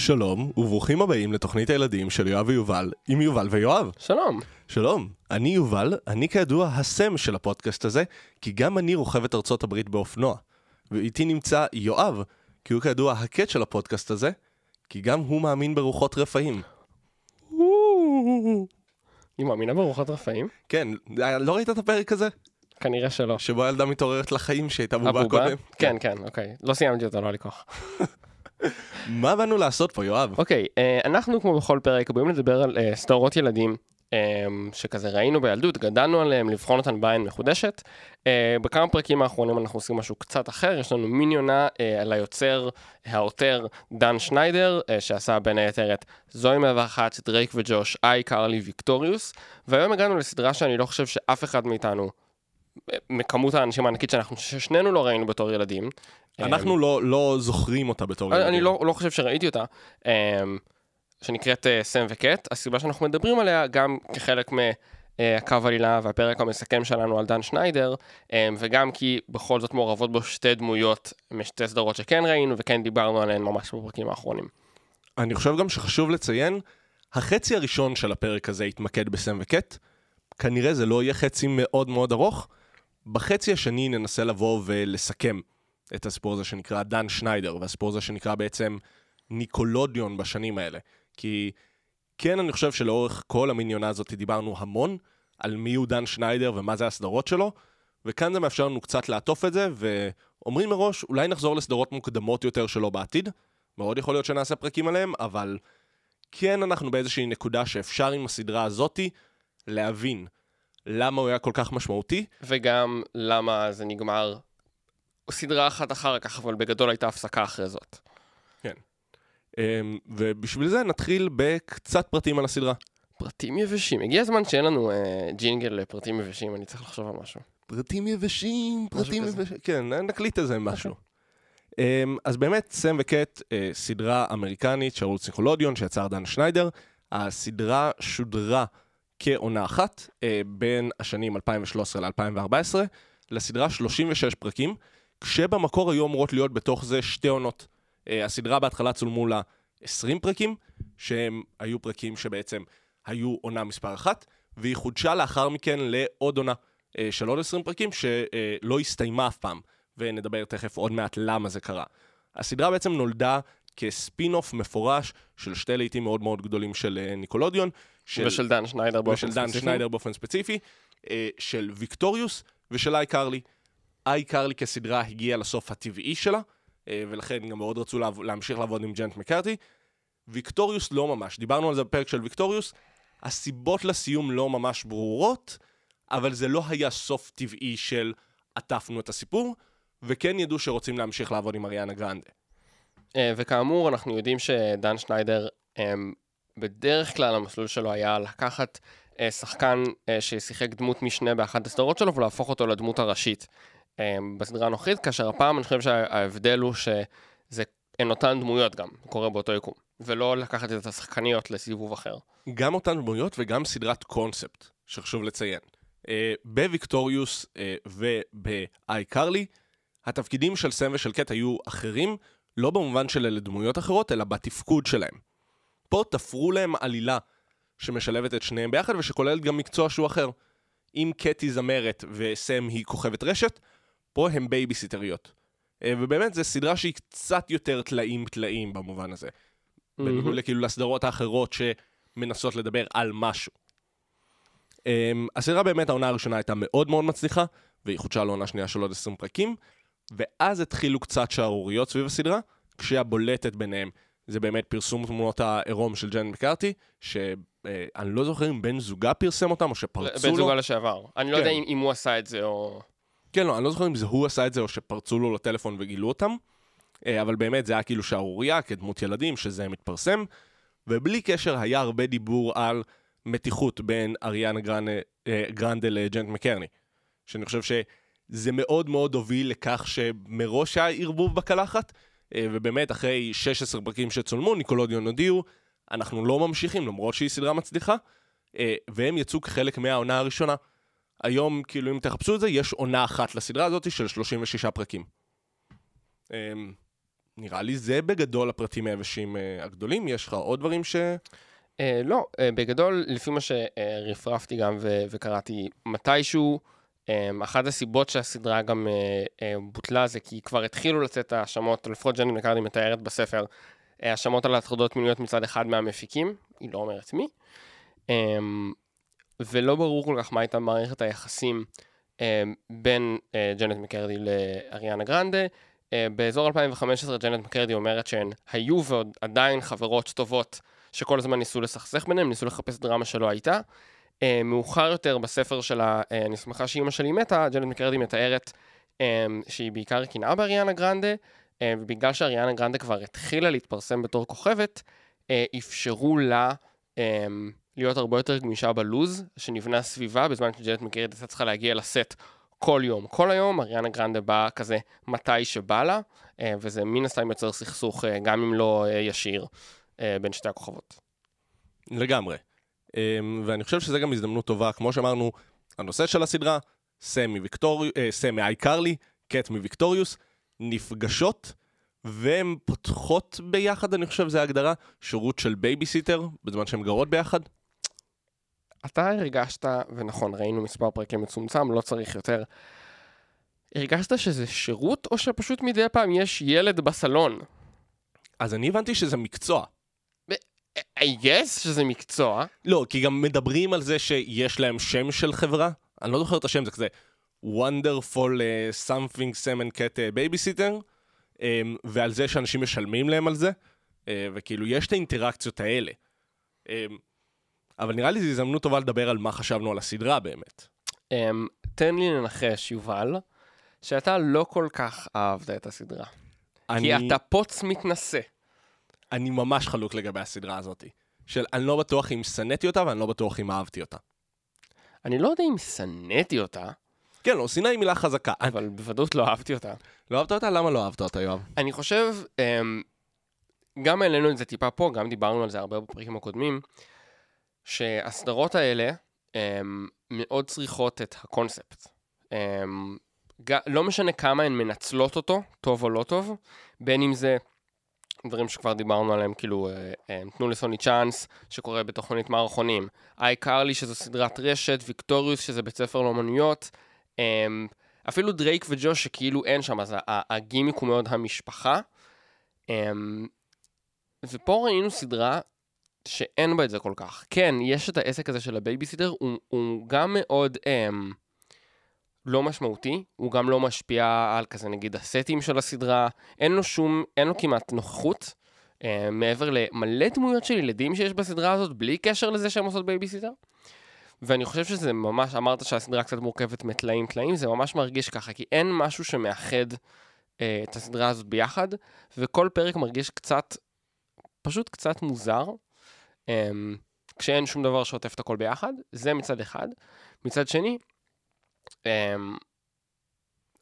שלום, וברוכים הבאים לתוכנית הילדים של יואב ויובל, עם יובל ויואב. שלום. שלום, אני יובל, אני כידוע הסם של הפודקאסט הזה, כי גם אני רוכב את ארצות הברית באופנוע. ואיתי נמצא יואב, כי הוא כידוע הקט של הפודקאסט הזה, כי גם הוא מאמין ברוחות רפאים. היא מאמינה ברוחות רפאים? כן, לא ראית את הפרק הזה? כנראה שלא. שבו הילדה מתעוררת לחיים שהייתה בובה? קודם? כן, כן, אוקיי. לא סיימתי אותו, לא היה לי כוח. מה באנו לעשות פה, יואב? אוקיי, אה, אנחנו כמו בכל פרק באים לדבר על אה, סדרות ילדים. אה, שכזה ראינו בילדות, גדלנו עליהם, לבחון אותן בעין מחודשת. אה, בכמה פרקים האחרונים אנחנו עושים משהו קצת אחר, יש לנו מיני עונה אה, על היוצר, העותר דן שניידר, אה, שעשה בין היתר את זוהי 101, דרייק וג'וש, איי קרלי ויקטוריוס, והיום הגענו לסדרה שאני לא חושב שאף אחד מאיתנו, מכמות האנשים הענקית שאנחנו, ששנינו לא ראינו בתור ילדים. אנחנו לא, לא זוכרים אותה בתור אני, אני לא, לא חושב שראיתי אותה, um, שנקראת uh, סם וקט. הסיבה שאנחנו מדברים עליה גם כחלק מהקו עלילה והפרק המסכם שלנו על דן שניידר, וגם כי בכל זאת מעורבות בו שתי דמויות משתי סדרות שכן ראינו וכן דיברנו עליהן ממש בפרקים האחרונים. אני חושב גם שחשוב לציין, החצי הראשון של הפרק הזה יתמקד בסם וקט. כנראה זה לא יהיה חצי מאוד מאוד ארוך. בחצי השני ננסה לבוא ולסכם את הסיפור הזה שנקרא דן שניידר, והסיפור הזה שנקרא בעצם ניקולודיון בשנים האלה. כי כן, אני חושב שלאורך כל המיניונה הזאת דיברנו המון על מי הוא דן שניידר ומה זה הסדרות שלו, וכאן זה מאפשר לנו קצת לעטוף את זה, ואומרים מראש, אולי נחזור לסדרות מוקדמות יותר שלו בעתיד. מאוד יכול להיות שנעשה פרקים עליהם, אבל כן אנחנו באיזושהי נקודה שאפשר עם הסדרה הזאתי להבין למה הוא היה כל כך משמעותי. וגם למה זה נגמר סדרה אחת אחר כך, אבל בגדול הייתה הפסקה אחרי זאת. אמ, ובשביל זה נתחיל בקצת פרטים על הסדרה. פרטים יבשים. הגיע הזמן שאין לנו אה, ג'ינגל לפרטים יבשים, אני צריך לחשוב על משהו. פרטים יבשים, פרטים. יבשים, כן, נקליט איזה משהו. אמ, אז באמת, סם וקט, אה, סדרה אמריקנית של ערוץ פסיכולודיון שיצר דן שניידר. הסדרה שודרה כעונה אחת אה, בין השנים 2013 ל-2014. לסדרה 36 פרקים, כשבמקור היו אמורות להיות בתוך זה שתי עונות. אה, הסדרה בהתחלה צולמו לה 20 פרקים, שהם היו פרקים שבעצם היו עונה מספר אחת, והיא חודשה לאחר מכן לעוד עונה אה, של עוד 20 פרקים, שלא הסתיימה אף פעם, ונדבר תכף עוד מעט למה זה קרה. הסדרה בעצם נולדה כספין-אוף מפורש של שתי להיטים מאוד מאוד גדולים של אה, ניקלודיאון. של... ושל דן שניידר באופן ושל דן ספציפי. שניידר באופן ספציפי, אה, של ויקטוריוס ושל איי קרלי. איי קרלי כסדרה הגיעה לסוף הטבעי שלה, אה, ולכן גם מאוד רצו להמשיך לעבוד עם ג'נט מקורדי. ויקטוריוס לא ממש, דיברנו על זה בפרק של ויקטוריוס, הסיבות לסיום לא ממש ברורות, אבל זה לא היה סוף טבעי של עטפנו את הסיפור, וכן ידעו שרוצים להמשיך לעבוד עם אריאנה גרנדה. אה, וכאמור, אנחנו יודעים שדן שניידר, אה, בדרך כלל המסלול שלו היה לקחת אה, שחקן ששיחק דמות משנה באחת הסדרות שלו ולהפוך אותו לדמות הראשית בסדרה הנוכחית, כאשר הפעם אני חושב שההבדל הוא שזה הן אותן דמויות גם, קורה באותו יקום, ולא לקחת את השחקניות לסיבוב אחר. גם אותן דמויות וגם סדרת קונספט, שחשוב לציין. בוויקטוריוס ובאיי קרלי, התפקידים של סם ושל קט היו אחרים, לא במובן של אלה דמויות אחרות, אלא בתפקוד שלהם. פה תפרו להם עלילה שמשלבת את שניהם ביחד ושכוללת גם מקצוע שהוא אחר. אם קט היא זמרת וסם היא כוכבת רשת, פה הם בייביסיטריות. אה, ובאמת, זו סדרה שהיא קצת יותר טלאים טלאים במובן הזה. בניגוד לכאילו לסדרות האחרות שמנסות לדבר על משהו. Um, הסדרה באמת, העונה הראשונה הייתה מאוד מאוד מצליחה, והיא חודשה לעונה שנייה של עוד 20 פרקים, ואז התחילו קצת שערוריות סביב הסדרה, כשהבולטת ביניהם זה באמת פרסום תמונות העירום של ג'ן מקארתי, שאני לא זוכר אם בן זוגה פרסם אותם או שפרצו בן לו. זוגה לשעבר. אני לא כן. יודע אם אם הוא עשה את זה או... כן, לא, אני לא זוכר אם זה הוא עשה את זה או שפרצו לו לטלפון וגילו אותם, אה, אבל באמת זה היה כאילו שערורייה כדמות ילדים, שזה מתפרסם, ובלי קשר היה הרבה דיבור על מתיחות בין אריאנה גרנדה, אה, גרנדה לג'נט מקרני, שאני חושב שזה מאוד מאוד הוביל לכך שמראש היה ערבוב בקלחת, אה, ובאמת אחרי 16 פרקים שצולמו, ניקולודיון הודיעו, אנחנו לא ממשיכים למרות שהיא סדרה מצליחה, אה, והם יצאו כחלק מהעונה הראשונה. היום, כאילו, אם תחפשו את זה, יש עונה אחת לסדרה הזאת של 36 פרקים. אמ, נראה לי זה בגדול הפרטים היבשים אה, הגדולים. יש לך עוד דברים ש... לא, בגדול, לפי מה שרפרפתי גם וקראתי מתישהו, אחת הסיבות שהסדרה גם אה, אה, בוטלה זה כי כבר התחילו לצאת האשמות, לפחות ג'ני מקרדי מתארת בספר, אה, האשמות על הטרדות מיניות מצד אחד מהמפיקים, היא לא אומרת מי, אה, ולא ברור כל כך מה הייתה מערכת היחסים אה, בין ג'נט מקרדי לאריאנה גרנדה. באזור 2015 ג'נט מקרדי אומרת שהן היו ועוד עדיין חברות טובות שכל הזמן ניסו לסכסך ביניהם, ניסו לחפש דרמה שלא הייתה. Uh, מאוחר יותר בספר שלה, uh, אני שמחה שאימא שלי מתה, ג'נט מקרדי מתארת um, שהיא בעיקר קנאה באריאנה גרנדה, uh, ובגלל שאריאנה גרנדה כבר התחילה להתפרסם בתור כוכבת, uh, אפשרו לה um, להיות הרבה יותר גמישה בלוז שנבנה סביבה, בזמן שג'נט מקרדי הייתה צריכה להגיע לסט כל יום. כל היום אריאנה גרנדה באה כזה מתי שבא לה, uh, וזה מן הסתם יוצר סכסוך, uh, גם אם לא uh, ישיר, בין שתי הכוכבות. לגמרי. Um, ואני חושב שזה גם הזדמנות טובה, כמו שאמרנו, הנושא של הסדרה, סם מוויקטוריוס, אה, סם מאייקרלי, קט מוויקטוריוס, נפגשות, והן פותחות ביחד, אני חושב, זו ההגדרה, שירות של בייביסיטר, בזמן שהן גרות ביחד. אתה הרגשת, ונכון, ראינו מספר פרקים מצומצם, לא צריך יותר. הרגשת שזה שירות, או שפשוט מדי פעם יש ילד בסלון? אז אני הבנתי שזה מקצוע. I guess שזה מקצוע. לא, כי גם מדברים על זה שיש להם שם של חברה. אני לא זוכר את השם, זה כזה wonderful uh, something sam and cat uh, babysitter, um, ועל זה שאנשים משלמים להם על זה, uh, וכאילו יש את האינטראקציות האלה. Um, אבל נראה לי זו הזדמנות טובה לדבר על מה חשבנו על הסדרה באמת. Um, תן לי לנחש, יובל, שאתה לא כל כך אהבת את הסדרה. אני, כי אתה פוץ מתנשא. אני ממש חלוק לגבי הסדרה הזאת. של אני לא בטוח אם שנאתי אותה ואני לא בטוח אם אהבתי אותה. אני לא יודע אם שנאתי אותה, כן, לא, שנאה היא מילה חזקה. אני- אבל בוודאות לא אהבתי אותה. לא אהבת אותה? למה לא אהבת אותה, יואב? אני חושב, אמ, גם העלינו את זה טיפה פה, גם דיברנו על זה הרבה בפרקים הקודמים, שהסדרות האלה אמ, מאוד צריכות את הקונספט. אמ, לא משנה כמה הן מנצלות אותו, טוב או לא טוב, בין אם זה דברים שכבר דיברנו עליהם, כאילו, אה, אה, תנו לסוני צ'אנס, שקורה בתוכנית מערכונים, איי קרלי, שזו סדרת רשת, ויקטוריוס, שזה בית ספר לאומנויות, אמ, אפילו דרייק וג'וש, שכאילו אין שם, אז הגימיק הוא מאוד המשפחה. אמ, ופה ראינו סדרה שאין בה את זה כל כך. כן, יש את העסק הזה של הבייביסיטר, הוא, הוא גם מאוד אמ, לא משמעותי, הוא גם לא משפיע על כזה נגיד הסטים של הסדרה, אין לו שום, אין לו כמעט נוכחות, אה, מעבר למלא דמויות של ילדים שיש בסדרה הזאת, בלי קשר לזה שהם עושות בייביסיטר. ואני חושב שזה ממש, אמרת שהסדרה קצת מורכבת מטלאים טלאים, זה ממש מרגיש ככה, כי אין משהו שמאחד אה, את הסדרה הזאת ביחד, וכל פרק מרגיש קצת, פשוט קצת מוזר, אה, כשאין שום דבר שעוטף את הכל ביחד, זה מצד אחד. מצד שני,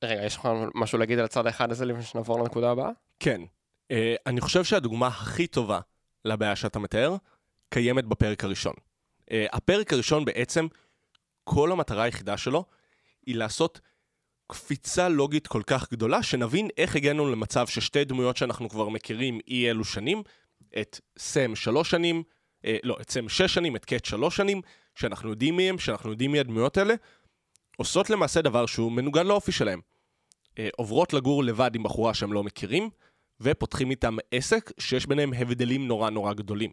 רגע, יש לך משהו להגיד על הצד האחד הזה לפני שנעבור לנקודה הבאה? כן. Uh, אני חושב שהדוגמה הכי טובה לבעיה שאתה מתאר, קיימת בפרק הראשון. Uh, הפרק הראשון בעצם, כל המטרה היחידה שלו היא לעשות קפיצה לוגית כל כך גדולה, שנבין איך הגענו למצב ששתי דמויות שאנחנו כבר מכירים אי אלו שנים, את סם שלוש שנים, אה, לא, את סם שש שנים, את קט שלוש שנים, שאנחנו יודעים מי הם, שאנחנו יודעים מי הדמויות האלה, עושות למעשה דבר שהוא מנוגד לאופי שלהם. אה, עוברות לגור לבד עם בחורה שהם לא מכירים, ופותחים איתם עסק שיש ביניהם הבדלים נורא נורא גדולים.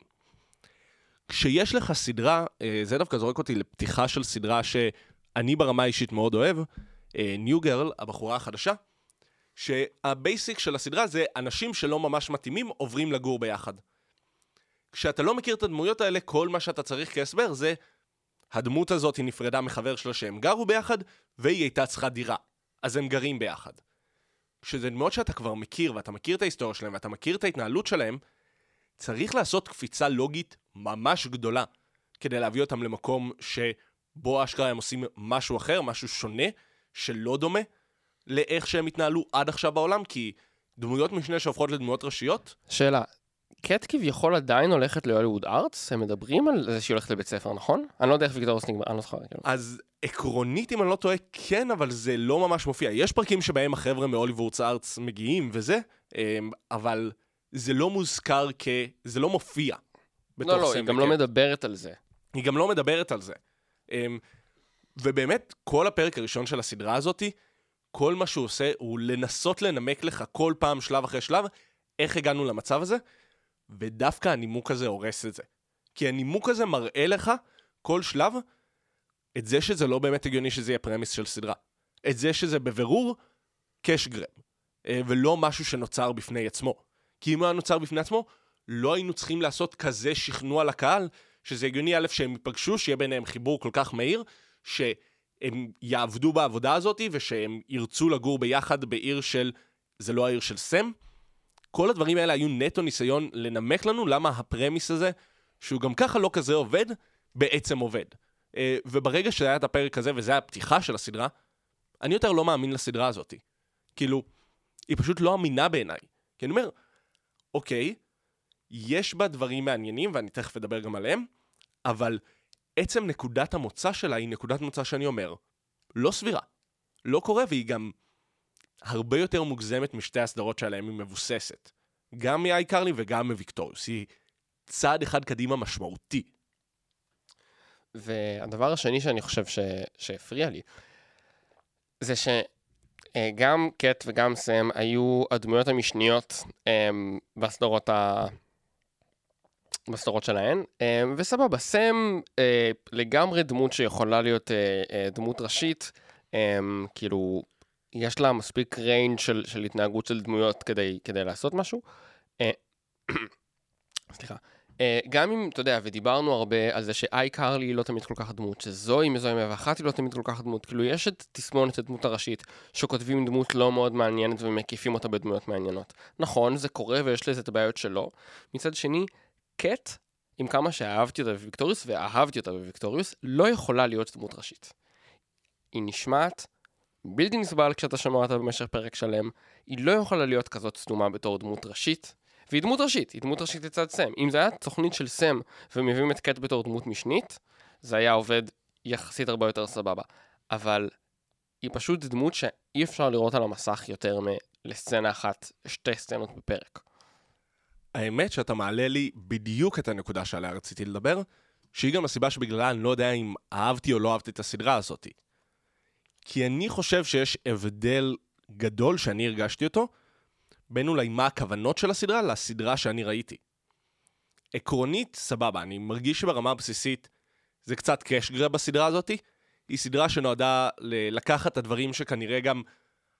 כשיש לך סדרה, אה, זה דווקא זורק אותי לפתיחה של סדרה שאני ברמה האישית מאוד אוהב, New Girl, הבחורה החדשה, שה basic של הסדרה זה אנשים שלא ממש מתאימים עוברים לגור ביחד. כשאתה לא מכיר את הדמויות האלה, כל מה שאתה צריך כהסבר זה הדמות הזאת היא נפרדה מחבר שלה שהם גרו ביחד, והיא הייתה צריכה דירה. אז הם גרים ביחד. כשזה דמויות שאתה כבר מכיר, ואתה מכיר את ההיסטוריה שלהם, ואתה מכיר את ההתנהלות שלהם, צריך לעשות קפיצה לוגית ממש גדולה, כדי להביא אותם למקום שבו אשכרה הם עושים משהו אחר, משהו שונה, שלא דומה לאיך שהם התנהלו עד עכשיו בעולם, כי דמויות משנה שהופכות לדמויות ראשיות, שאלה, קט כביכול עדיין הולכת להוליווד ארטס, הם מדברים על זה שהיא הולכת לבית ספר, נכון? אני לא יודע איך ויקטוריוס נגמר, אני לא זוכר. כאילו. אז עקרונית, אם אני לא טועה, כן, אבל זה לא ממש מופיע. יש פרקים שבהם החבר'ה מהוליוודס ארטס מגיעים וזה, אמ, אבל זה לא מוזכר כ... זה לא מופיע. לא, לא, היא גם לא. מדברת על זה. היא גם לא מדברת על זה. אמ, ובאמת, כל הפרק הראשון של הסדרה הזאתי, כל מה שהוא עושה הוא לנסות לנמק לך כל פעם, שלב אחרי שלב, איך הגענו למצב הזה, ודווקא הנימוק הזה הורס את זה. כי הנימוק הזה מראה לך, כל שלב, את זה שזה לא באמת הגיוני שזה יהיה פרמיס של סדרה. את זה שזה בבירור קאש גרם, אה, ולא משהו שנוצר בפני עצמו. כי אם הוא היה נוצר בפני עצמו, לא היינו צריכים לעשות כזה שכנוע לקהל, שזה הגיוני א' שהם ייפגשו, שיהיה ביניהם חיבור כל כך מהיר, שהם יעבדו בעבודה הזאת, ושהם ירצו לגור ביחד בעיר של, זה לא העיר של סם. כל הדברים האלה היו נטו ניסיון לנמק לנו למה הפרמיס הזה, שהוא גם ככה לא כזה עובד, בעצם עובד. אה, וברגע שהיה את הפרק הזה, וזה הפתיחה של הסדרה, אני יותר לא מאמין לסדרה הזאת. כאילו, היא פשוט לא אמינה בעיניי. כי אני אומר, אוקיי, יש בה דברים מעניינים, ואני תכף אדבר גם עליהם, אבל עצם נקודת המוצא שלה היא נקודת מוצא שאני אומר, לא סבירה. לא קורה, והיא גם הרבה יותר מוגזמת משתי הסדרות שעליהן היא מבוססת. גם מאייקרלי וגם מוויקטוריוס. היא צעד אחד קדימה משמעותי. והדבר השני שאני חושב ש... שהפריע לי, זה שגם קט וגם סם היו הדמויות המשניות אמ, בסדרות ה... בסדרות שלהן, אמ, וסבבה, סם אה, לגמרי דמות שיכולה להיות אה, אה, דמות ראשית, אמ, כאילו, יש לה מספיק ריינג' של, של התנהגות של דמויות כדי, כדי לעשות משהו. אה, סליחה. Uh, גם אם, אתה יודע, ודיברנו הרבה על זה שאיי קרלי היא לא תמיד כל כך דמות, שזוהי מזוהי 101 היא לא תמיד כל כך דמות, כאילו יש את תסמונת הדמות הראשית, שכותבים דמות לא מאוד מעניינת ומקיפים אותה בדמויות מעניינות. נכון, זה קורה ויש לזה את הבעיות שלו. מצד שני, קט, עם כמה שאהבתי אותה בוויקטוריוס, ואהבתי אותה בוויקטוריוס, לא יכולה להיות דמות ראשית. היא נשמעת בלתי נסבל כשאתה שומע אותה במשך פרק שלם, היא לא יכולה להיות כזאת סתומה בתור דמות ראשית. והיא דמות ראשית, היא דמות ראשית לצד סם. אם זה היה תוכנית של סם ומביאים את קט בתור דמות משנית, זה היה עובד יחסית הרבה יותר סבבה. אבל היא פשוט דמות שאי אפשר לראות על המסך יותר מלסצנה אחת, שתי סצנות בפרק. האמת שאתה מעלה לי בדיוק את הנקודה שעליה רציתי לדבר, שהיא גם הסיבה שבגללה אני לא יודע אם אהבתי או לא אהבתי את הסדרה הזאת. כי אני חושב שיש הבדל גדול שאני הרגשתי אותו, בין אולי מה הכוונות של הסדרה לסדרה שאני ראיתי. עקרונית, סבבה, אני מרגיש שברמה הבסיסית זה קצת cash grab בסדרה הזאתי. היא סדרה שנועדה לקחת את הדברים שכנראה גם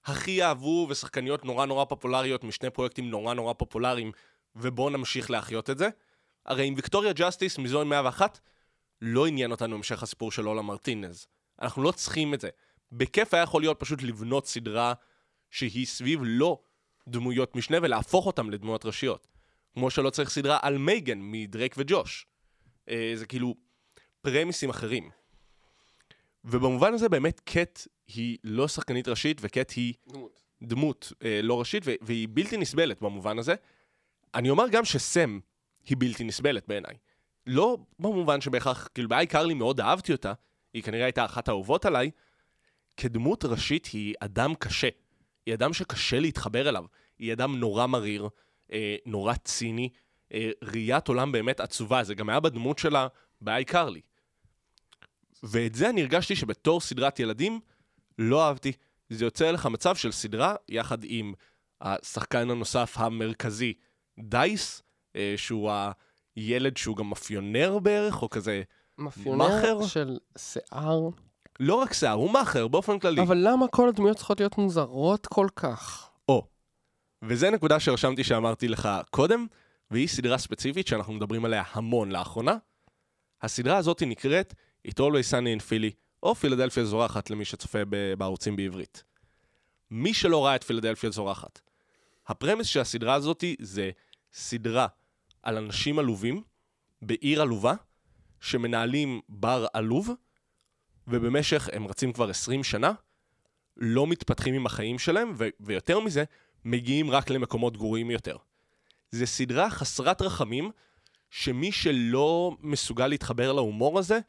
הכי אהבו ושחקניות נורא נורא פופולריות משני פרויקטים נורא נורא פופולריים, ובואו נמשיך להחיות את זה. הרי עם ויקטוריה ג'סטיס מזואי 101, לא עניין אותנו המשך הסיפור של לולה מרטינז. אנחנו לא צריכים את זה. בכיף היה יכול להיות פשוט לבנות סדרה שהיא סביב לא דמויות משנה ולהפוך אותם לדמויות ראשיות. כמו שלא צריך סדרה על מייגן מדרייק וג'וש. אה, זה כאילו פרמיסים אחרים. ובמובן הזה באמת קט היא לא שחקנית ראשית וקט היא דמות. דמות אה, לא ראשית והיא בלתי נסבלת במובן הזה. אני אומר גם שסם היא בלתי נסבלת בעיניי. לא במובן שבהכרח, כאילו באי קרלי מאוד אהבתי אותה, היא כנראה הייתה אחת האהובות עליי, כדמות ראשית היא אדם קשה. היא אדם שקשה להתחבר אליו. היא אדם נורא מריר, אה, נורא ציני, אה, ראיית עולם באמת עצובה. זה גם היה בדמות שלה באי קרלי. ואת זה אני הרגשתי שבתור סדרת ילדים, לא אהבתי. זה יוצא לך מצב של סדרה יחד עם השחקן הנוסף המרכזי, דייס, אה, שהוא הילד שהוא גם מאפיונר בערך, או כזה, מאפיונר מאכר? של שיער. לא רק שיער, הוא מאכר באופן כללי. אבל למה כל הדמויות צריכות להיות מוזרות כל כך? או. וזה נקודה שרשמתי שאמרתי לך קודם, והיא סדרה ספציפית שאנחנו מדברים עליה המון לאחרונה. הסדרה הזאת נקראת It Always Sunny in Philly, או פילדלפיה זורחת למי שצופה בערוצים בעברית. מי שלא ראה את פילדלפיה זורחת, הפרמיס של הסדרה הזאת זה סדרה על אנשים עלובים בעיר עלובה, שמנהלים בר עלוב, ובמשך, הם רצים כבר 20 שנה, לא מתפתחים עם החיים שלהם, ו- ויותר מזה, מגיעים רק למקומות גרועים יותר. זה סדרה חסרת רחמים, שמי שלא מסוגל להתחבר להומור הזה,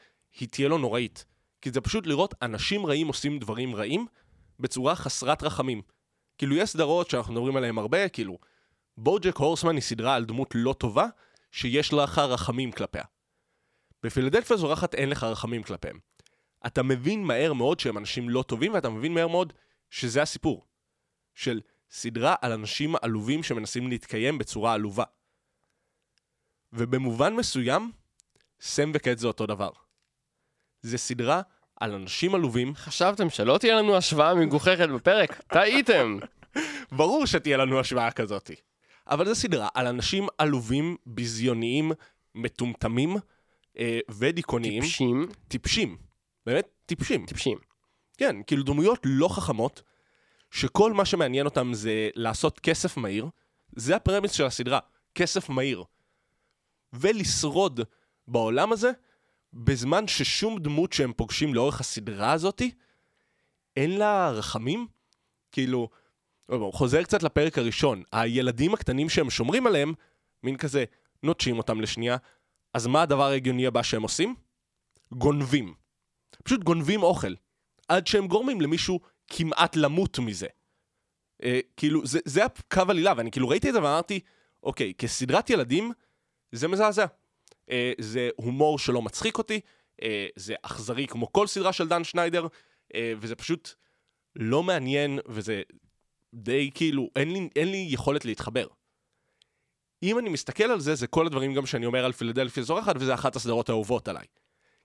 היא תהיה לו נוראית. כי זה פשוט לראות אנשים רעים עושים דברים רעים בצורה חסרת רחמים. כאילו, יש סדרות שאנחנו מדברים עליהן הרבה, כאילו, בוג'ק הורסמן היא סדרה על דמות לא טובה, שיש לך רחמים כלפיה. בפילדלפיה זורחת אין לך רחמים כלפיהם. אתה מבין מהר מאוד שהם אנשים לא טובים, ואתה מבין מהר מאוד שזה הסיפור. של סדרה על אנשים עלובים שמנסים להתקיים בצורה עלובה. ובמובן מסוים, סם וקט זה אותו דבר. זה סדרה על אנשים עלובים. חשבתם שלא תהיה לנו השוואה מגוחכת בפרק? טעיתם! ברור שתהיה לנו השוואה כזאת. אבל זו סדרה על אנשים עלובים, ביזיוניים, מטומטמים אה, ודיכאוניים. טיפשים. טיפשים. באמת טיפשים. טיפשים. כן, כאילו דמויות לא חכמות, שכל מה שמעניין אותם זה לעשות כסף מהיר. זה הפרמיס של הסדרה, כסף מהיר. ולשרוד בעולם הזה, בזמן ששום דמות שהם פוגשים לאורך הסדרה הזאתי, אין לה רחמים. כאילו, חוזר קצת לפרק הראשון, הילדים הקטנים שהם שומרים עליהם, מין כזה, נוטשים אותם לשנייה, אז מה הדבר ההגיוני הבא שהם עושים? גונבים. פשוט גונבים אוכל. עד שהם גורמים למישהו כמעט למות מזה. אה, כאילו, זה, זה הקו עלילה, ואני כאילו ראיתי את זה ואמרתי, אוקיי, כסדרת ילדים, זה מזעזע. אה, זה הומור שלא מצחיק אותי, אה, זה אכזרי כמו כל סדרה של דן שניידר, אה, וזה פשוט לא מעניין, וזה די כאילו, אין לי, אין לי יכולת להתחבר. אם אני מסתכל על זה, זה כל הדברים גם שאני אומר על פילדלפיה זורחת, וזה אחת הסדרות האהובות עליי.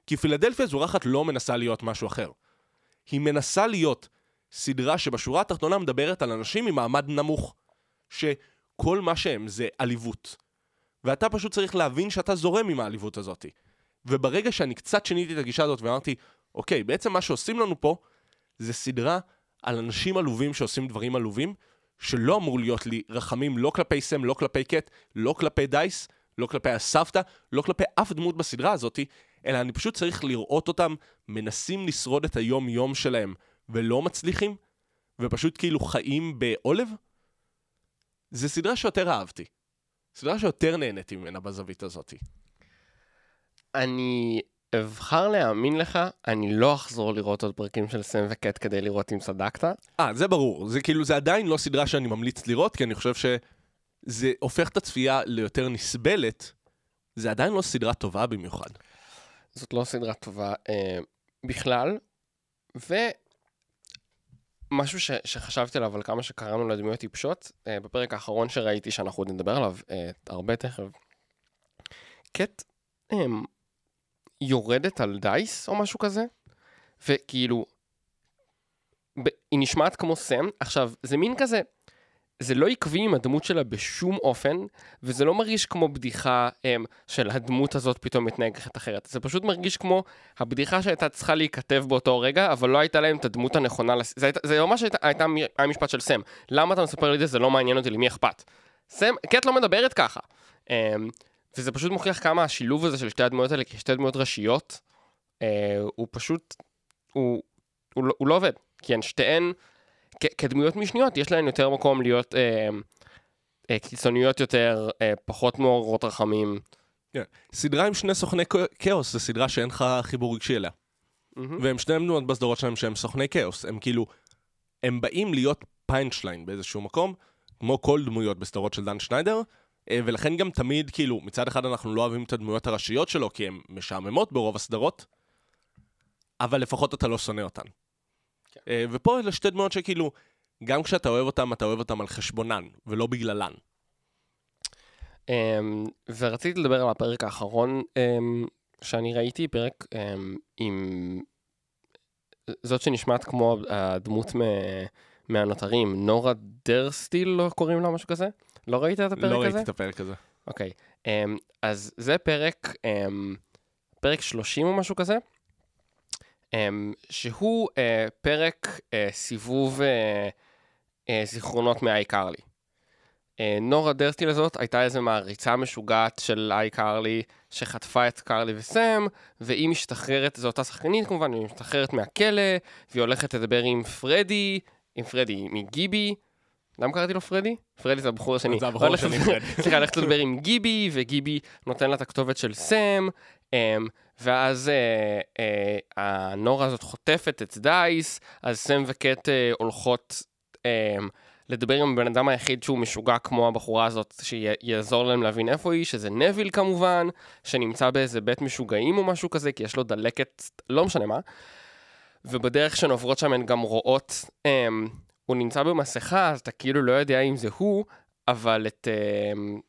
כי פילדלפיה זורחת לא מנסה להיות משהו אחר. היא מנסה להיות סדרה שבשורה התחתונה מדברת על אנשים ממעמד נמוך, שכל מה שהם זה עליבות. ואתה פשוט צריך להבין שאתה זורם עם העליבות הזאת. וברגע שאני קצת שיניתי את הגישה הזאת ואמרתי, אוקיי, בעצם מה שעושים לנו פה זה סדרה על אנשים עלובים שעושים דברים עלובים, שלא אמור להיות לי רחמים לא כלפי סם, לא כלפי קט, לא כלפי דייס, לא כלפי הסבתא, לא כלפי אף דמות בסדרה הזאת, אלא אני פשוט צריך לראות אותם מנסים לשרוד את היום-יום שלהם ולא מצליחים, ופשוט כאילו חיים בעולב. זה סדרה שיותר אהבתי. סדרה שיותר נהניתי ממנה בזווית הזאת. אני אבחר להאמין לך, אני לא אחזור לראות עוד פרקים של סם וקט כדי לראות אם צדקת. אה, זה ברור. זה כאילו, זה עדיין לא סדרה שאני ממליץ לראות, כי אני חושב שזה הופך את הצפייה ליותר נסבלת. זה עדיין לא סדרה טובה במיוחד. זאת לא סדרה טובה אה, בכלל, ומשהו ש, שחשבתי עליו על כמה שקראנו לדמויות טיפשות, אה, בפרק האחרון שראיתי שאנחנו עוד נדבר עליו אה, הרבה תכף, קט אה, יורדת על דייס או משהו כזה, וכאילו, ב, היא נשמעת כמו סם, עכשיו זה מין כזה, זה לא עקבי עם הדמות שלה בשום אופן, וזה לא מרגיש כמו בדיחה הם, של הדמות הזאת פתאום מתנהגת אחרת. זה פשוט מרגיש כמו הבדיחה שהייתה צריכה להיכתב באותו רגע, אבל לא הייתה להם את הדמות הנכונה. לס... זה, זה ממש הייתה, הייתה, היה משפט של סם. למה אתה מספר לי את זה? זה לא מעניין אותי, למי אכפת? סם, קט לא מדברת ככה. Um, וזה פשוט מוכיח כמה השילוב הזה של שתי הדמויות האלה כשתי דמויות ראשיות, uh, הוא פשוט, הוא, הוא, לא, הוא לא עובד. כי הן שתיהן... כדמויות משניות, יש להן יותר מקום להיות אה, אה, קיצוניות יותר, אה, פחות מעוררות רחמים. כן. סדרה עם שני סוכני כאוס, זו סדרה שאין לך חיבור רגשי אליה. Mm-hmm. והם שניהם דמות בסדרות שלהם שהם סוכני כאוס. הם כאילו, הם באים להיות פיינשליין באיזשהו מקום, כמו כל דמויות בסדרות של דן שניידר, אה, ולכן גם תמיד, כאילו, מצד אחד אנחנו לא אוהבים את הדמויות הראשיות שלו, כי הן משעממות ברוב הסדרות, אבל לפחות אתה לא שונא אותן. אה, ופה אלה שתי דמויות שכאילו, גם כשאתה אוהב אותן, אתה אוהב אותן על חשבונן, ולא בגללן. Um, ורציתי לדבר על הפרק האחרון um, שאני ראיתי, פרק um, עם זאת שנשמעת כמו הדמות מ- מהנותרים, נורה דרסטיל, לא קוראים לה משהו כזה? לא ראית את הפרק לא הזה? לא ראיתי את הפרק הזה. אוקיי, okay. um, אז זה פרק, um, פרק 30 או משהו כזה, שהוא אה, פרק אה, סיבוב אה, זיכרונות מהאייקרלי. נורה דרסטיל הזאת הייתה איזו מעריצה משוגעת של אייקרלי שחטפה את קרלי וסם, והיא משתחררת, זו אותה שחקנית כמובן, היא משתחררת מהכלא, והיא הולכת לדבר עם פרדי, עם פרדי מגיבי, למה קראתי לו פרדי? פרדי זה הבחור השני. זה הבחור השני, פרדי. סליחה, לך תדבר עם גיבי, וגיבי נותן לה את הכתובת של סם, אמ, ואז אה, אה, הנורה הזאת חוטפת את דייס, אז סם וקט אה, הולכות אמ, לדבר עם הבן אדם היחיד שהוא משוגע כמו הבחורה הזאת, שיעזור להם להבין איפה היא, שזה נביל כמובן, שנמצא באיזה בית משוגעים או משהו כזה, כי יש לו דלקת, לא משנה מה. ובדרך שהן עוברות שם הן גם רואות, אמ, הוא נמצא במסכה, אז אתה כאילו לא יודע אם זה הוא, אבל את, אמ,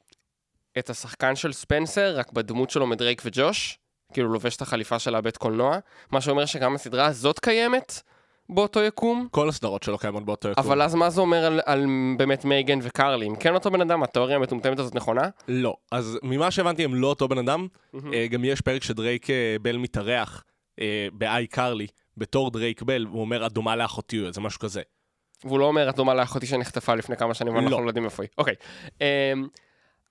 את השחקן של ספנסר, רק בדמות שלו מדרייק וג'וש, כאילו לובש את החליפה של הבית קולנוע, מה שאומר שגם הסדרה הזאת קיימת באותו יקום. כל הסדרות שלו קיימות באותו יקום. אבל אז מה זה אומר על, על באמת מייגן וקרלי? אם כן אותו בן אדם, התיאוריה המטומטמת הזאת נכונה? לא. אז ממה שהבנתי הם לא אותו בן אדם. אה, גם יש פרק שדרייק אה, בל מתארח אה, באיי קרלי, בתור דרייק בל, הוא אומר, את דומה לאחותי, איזה משהו כזה. והוא לא אומר, את דומה לאחותי שנחטפה לפני כמה שנים, ואנחנו לא. לא יודעים איפה היא. אוקיי. אמ,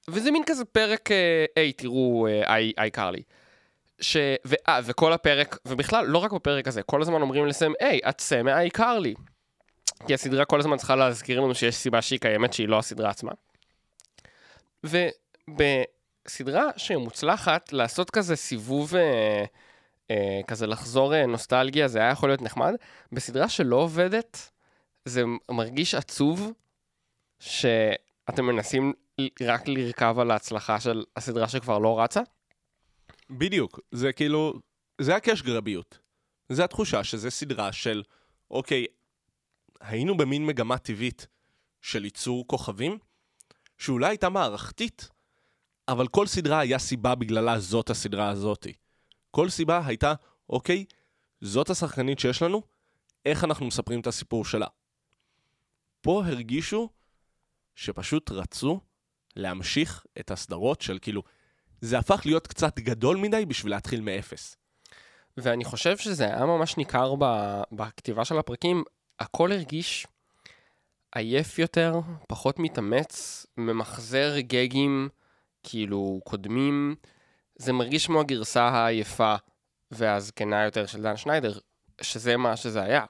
וזה מין כזה פרק, היי, תראו, איי קרלי. ש... ו... אה, וכל הפרק, ובכלל, לא רק בפרק הזה, כל הזמן אומרים לסם, היי, את סם מאיי קרלי. כי הסדרה כל הזמן צריכה להזכיר לנו שיש סיבה שהיא קיימת, שהיא לא הסדרה עצמה. ובסדרה שמוצלחת, לעשות כזה סיבוב, אה, אה, כזה לחזור אה, נוסטלגיה, זה היה יכול להיות נחמד. בסדרה שלא עובדת, זה מרגיש עצוב שאתם מנסים רק לרכב על ההצלחה של הסדרה שכבר לא רצה. בדיוק. זה כאילו, זה הקש גרביות. זה התחושה שזה סדרה של, אוקיי, היינו במין מגמה טבעית של ייצור כוכבים, שאולי הייתה מערכתית, אבל כל סדרה היה סיבה בגללה זאת הסדרה הזאתי. כל סיבה הייתה, אוקיי, זאת השחקנית שיש לנו, איך אנחנו מספרים את הסיפור שלה. פה הרגישו שפשוט רצו להמשיך את הסדרות של כאילו, זה הפך להיות קצת גדול מדי בשביל להתחיל מאפס. ואני חושב שזה היה ממש ניכר ב- בכתיבה של הפרקים, הכל הרגיש עייף יותר, פחות מתאמץ, ממחזר גגים כאילו קודמים. זה מרגיש כמו הגרסה העייפה והזקנה יותר של דן שניידר, שזה מה שזה היה.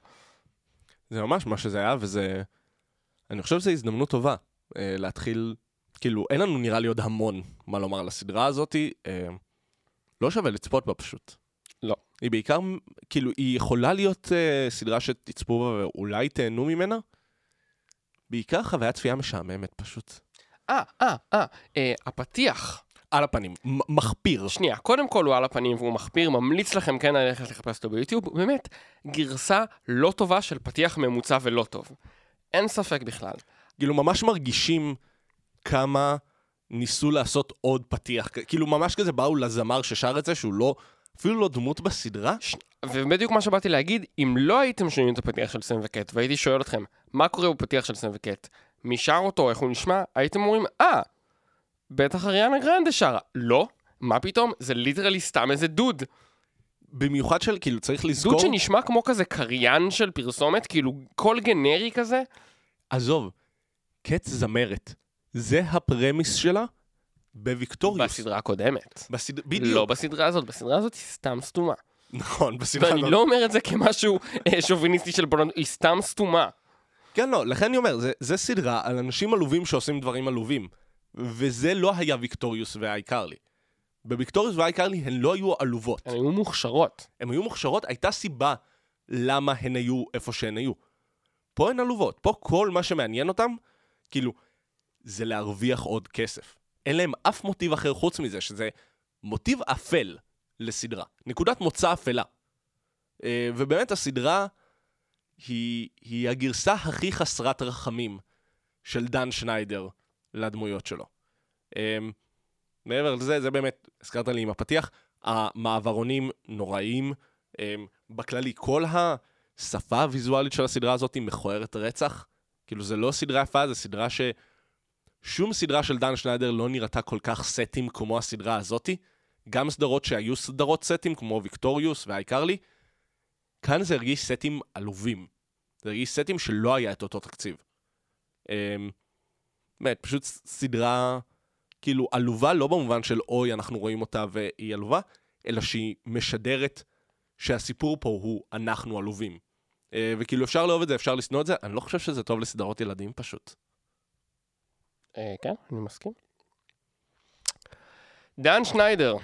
זה ממש מה שזה היה, וזה... אני חושב שזו הזדמנות טובה אה, להתחיל... כאילו, אין לנו נראה לי עוד המון מה לומר על הסדרה הזאתי. אה, לא שווה לצפות בה פשוט. לא. היא בעיקר, כאילו, היא יכולה להיות אה, סדרה שתצפו בה ואולי תהנו ממנה. בעיקר חוויית צפייה משעממת פשוט. אה, אה, אה, אה, הפתיח. על הפנים, מחפיר. שנייה, קודם כל הוא על הפנים והוא מחפיר, ממליץ לכם כן ללכת לחפש אותו ביוטיוב, באמת, גרסה לא טובה של פתיח ממוצע ולא טוב. אין ספק בכלל. כאילו, ממש מרגישים כמה ניסו לעשות עוד פתיח. כאילו, ממש כזה באו לזמר ששר את זה, שהוא לא... אפילו לא דמות בסדרה. ש... ובדיוק מה שבאתי להגיד, אם לא הייתם שומעים את הפתיח של סם וקט, והייתי שואל אתכם, מה קורה בפתיח של סם וקט? מי שר אותו, איך הוא נשמע? הייתם אומרים, אה, בטח אריאנה גרנדה שרה. לא, מה פתאום? זה literally סתם איזה דוד. במיוחד של, כאילו, צריך דוד לזכור... שנשמע כמו כזה קריין של פרסומת, כאילו קול גנרי כזה. עזוב, קט זמרת. זה ה premise שלה בוויקטוריוס. בסדרה הקודמת. בסד... בדיוק. לא בסדרה הזאת, בסדרה הזאת היא סתם סתומה. נכון, בסדרה ואני הזאת. לא אומר את זה כמשהו אה, שוביניסטי של בנות, היא סתם סתומה. כן, לא, לכן אני אומר, זה, זה סדרה על אנשים עלובים שעושים דברים עלובים. וזה לא היה ויקטוריוס והאייקרלי. בוויקטוריוס והאייקרלי הן לא היו עלובות. הן היו מוכשרות. הן היו מוכשרות, הייתה סיבה למה הן היו איפה שהן היו. פה הן עלובות. פה כל מה שמעניין אותם, כאילו, זה להרוויח עוד כסף. אין להם אף מוטיב אחר חוץ מזה, שזה מוטיב אפל לסדרה. נקודת מוצא אפלה. אה, ובאמת הסדרה היא, היא הגרסה הכי חסרת רחמים של דן שניידר לדמויות שלו. אה, מעבר לזה, זה באמת, הזכרת לי עם הפתיח, המעברונים נוראיים. אה, בכללי, כל השפה הוויזואלית של הסדרה הזאת היא מכוערת רצח. כאילו, זה לא סדרה יפה, זה סדרה ש... שום סדרה של דן שניידר לא נראתה כל כך סטים כמו הסדרה הזאתי. גם סדרות שהיו סדרות סטים, כמו ויקטוריוס והאייקרלי, כאן זה הרגיש סטים עלובים. זה הרגיש סטים שלא היה את אותו תקציב. אמ, באמת, פשוט סדרה כאילו עלובה, לא במובן של אוי, אנחנו רואים אותה והיא עלובה, אלא שהיא משדרת שהסיפור פה הוא אנחנו עלובים. אה, וכאילו אפשר לאהוב את זה, אפשר לשנוא את זה, אני לא חושב שזה טוב לסדרות ילדים פשוט. אה, כן, אני מסכים. דן שניידר,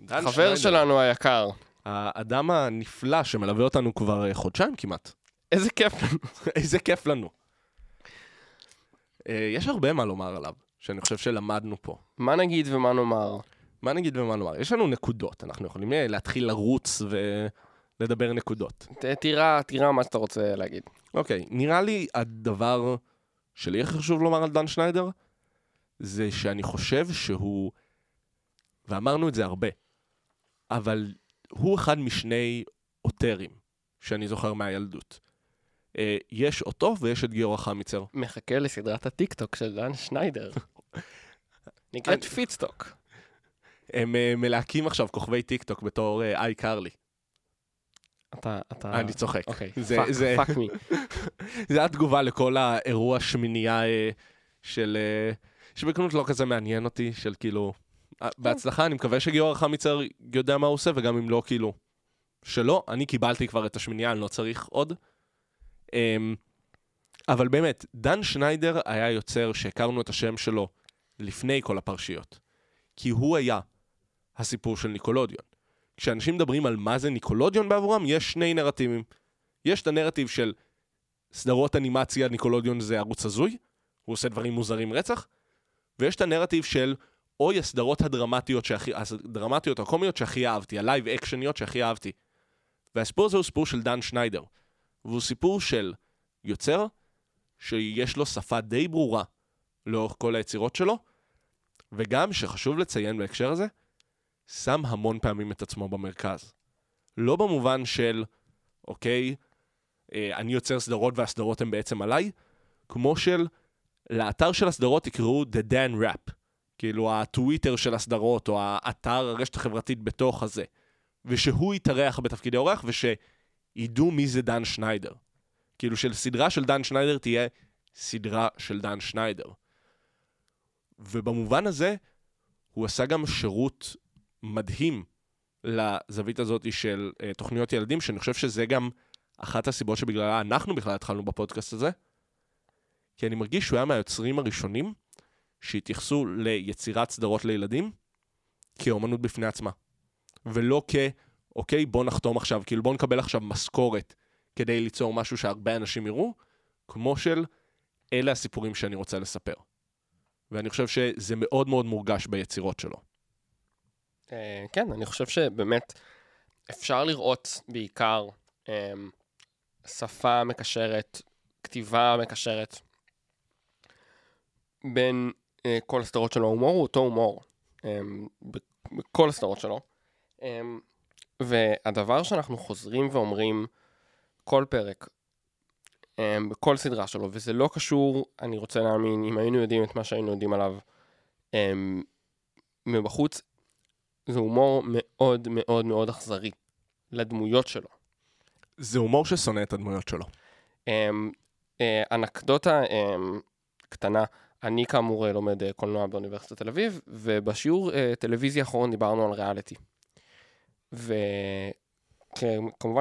דן חבר שניידר, שלנו היקר. האדם הנפלא שמלווה אותנו כבר אה, חודשיים כמעט. איזה כיף לנו. איזה כיף לנו. אה, יש הרבה מה לומר עליו, שאני חושב שלמדנו פה. מה נגיד ומה נאמר? מה נגיד ומה לומר? יש לנו נקודות, אנחנו יכולים להתחיל לרוץ ולדבר נקודות. ת- תירה, תירה מה שאתה רוצה להגיד. אוקיי, נראה לי הדבר שלי הכי חשוב לומר על דן שניידר, זה שאני חושב שהוא, ואמרנו את זה הרבה, אבל הוא אחד משני אוטרים שאני זוכר מהילדות. אה, יש אותו ויש את גיורא חמיצר. מחכה לסדרת הטיקטוק של דן שניידר. נקראת FeetTok. הם אה, מלהקים עכשיו כוכבי טיק טוק בתור אה, iCarly. אתה, אתה... אני צוחק. אוקיי, fuck me. זה התגובה לכל האירוע שמינייה אה, של... אה, שבכנות לא כזה מעניין אותי, של כאילו... אה, בהצלחה, אני מקווה שגיורא חמיצר יודע מה הוא עושה, וגם אם לא, כאילו... שלא, אני קיבלתי כבר את השמינייה, אני לא צריך עוד. אמ, אבל באמת, דן שניידר היה יוצר שהכרנו את השם שלו לפני כל הפרשיות. כי הוא היה הסיפור של Nickelodeon. כשאנשים מדברים על מה זה Nickelodeon בעבורם, יש שני נרטיבים. יש את הנרטיב של סדרות אנימציה, Nickelodeon זה ערוץ הזוי, הוא עושה דברים מוזרים רצח, ויש את הנרטיב של אוי הסדרות הדרמטיות שהכי, הדרמטיות הקומיות שהכי אהבתי, ה live action יות שהכי אהבתי. והסיפור הזה הוא סיפור של דן שניידר, והוא סיפור של יוצר שיש לו שפה די ברורה לאורך כל היצירות שלו, וגם, שחשוב לציין בהקשר הזה, שם המון פעמים את עצמו במרכז. לא במובן של, אוקיי, אה, אני יוצר סדרות והסדרות הן בעצם עליי, כמו של, לאתר של הסדרות תקראו The Dan Rap, כאילו הטוויטר של הסדרות, או האתר, הרשת החברתית בתוך הזה, ושהוא יתארח בתפקידי אורח, ושידעו מי זה דן שניידר. כאילו שלסדרה של דן שניידר תהיה סדרה של דן שניידר. ובמובן הזה, הוא עשה גם שירות מדהים לזווית הזאת של uh, תוכניות ילדים, שאני חושב שזה גם אחת הסיבות שבגללה אנחנו בכלל התחלנו בפודקאסט הזה, כי אני מרגיש שהוא היה מהיוצרים הראשונים שהתייחסו ליצירת סדרות לילדים כאומנות בפני עצמה. ולא כ, אוקיי, בוא נחתום עכשיו, כאילו בוא נקבל עכשיו משכורת כדי ליצור משהו שהרבה אנשים יראו, כמו של, אלה הסיפורים שאני רוצה לספר. ואני חושב שזה מאוד מאוד מורגש ביצירות שלו. אה, כן, אני חושב שבאמת אפשר לראות בעיקר אה, שפה מקשרת, כתיבה מקשרת, בין אה, כל הסדרות שלו. ההומור הוא אותו הומור, אה, ב- בכל הסדרות שלו. אה, והדבר שאנחנו חוזרים ואומרים כל פרק, אה, בכל סדרה שלו, וזה לא קשור, אני רוצה להאמין, אם היינו יודעים את מה שהיינו יודעים עליו אה, מבחוץ, זה הומור מאוד מאוד מאוד אכזרי לדמויות שלו. זה הומור ששונא את הדמויות שלו. אמ, אה, אנקדוטה אמ, קטנה, אני כאמור אה, לומד אה, קולנוע באוניברסיטת תל אביב, ובשיעור אה, טלוויזיה האחרון דיברנו על ריאליטי. וכמובן